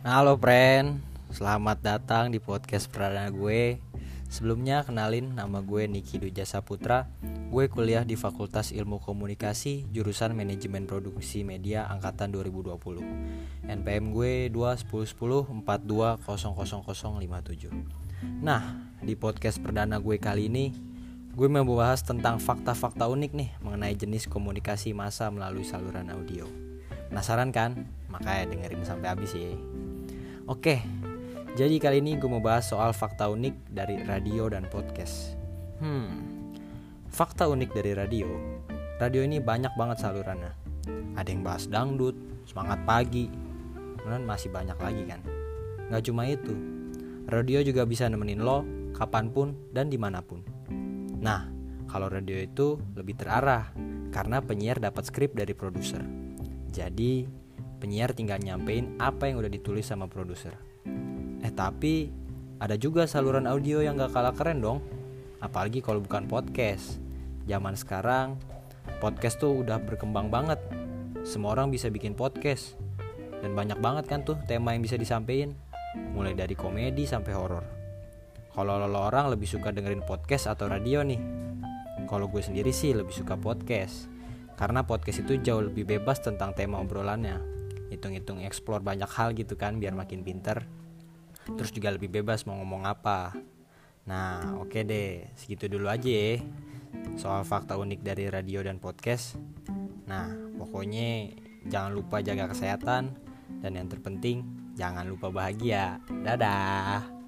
Halo friend, selamat datang di podcast perdana gue. Sebelumnya kenalin nama gue Niki Duja Saputra. Gue kuliah di Fakultas Ilmu Komunikasi Jurusan Manajemen Produksi Media Angkatan 2020 NPM gue 21010 Nah, di podcast perdana gue kali ini Gue mau membahas tentang fakta-fakta unik nih Mengenai jenis komunikasi massa melalui saluran audio. Penasaran kan? Makanya dengerin sampai habis ya. Oke, jadi kali ini gue mau bahas soal fakta unik dari radio dan podcast. Hmm, fakta unik dari radio. Radio ini banyak banget salurannya. Ada yang bahas dangdut, semangat pagi, kemudian masih banyak lagi kan. Gak cuma itu, radio juga bisa nemenin lo kapan pun dan di mana pun. Nah, kalau radio itu lebih terarah karena penyiar dapat skrip dari produser. Jadi penyiar tinggal nyampein apa yang udah ditulis sama produser. Eh tapi ada juga saluran audio yang gak kalah keren dong. Apalagi kalau bukan podcast. Zaman sekarang podcast tuh udah berkembang banget. Semua orang bisa bikin podcast. Dan banyak banget kan tuh tema yang bisa disampaikan. Mulai dari komedi sampai horor. Kalau lo orang lebih suka dengerin podcast atau radio nih? Kalau gue sendiri sih lebih suka podcast karena podcast itu jauh lebih bebas tentang tema obrolannya hitung-hitung explore banyak hal gitu kan biar makin pinter. Terus juga lebih bebas mau ngomong apa. Nah oke okay deh segitu dulu aja ya soal fakta unik dari radio dan podcast. Nah pokoknya jangan lupa jaga kesehatan dan yang terpenting jangan lupa bahagia. Dadah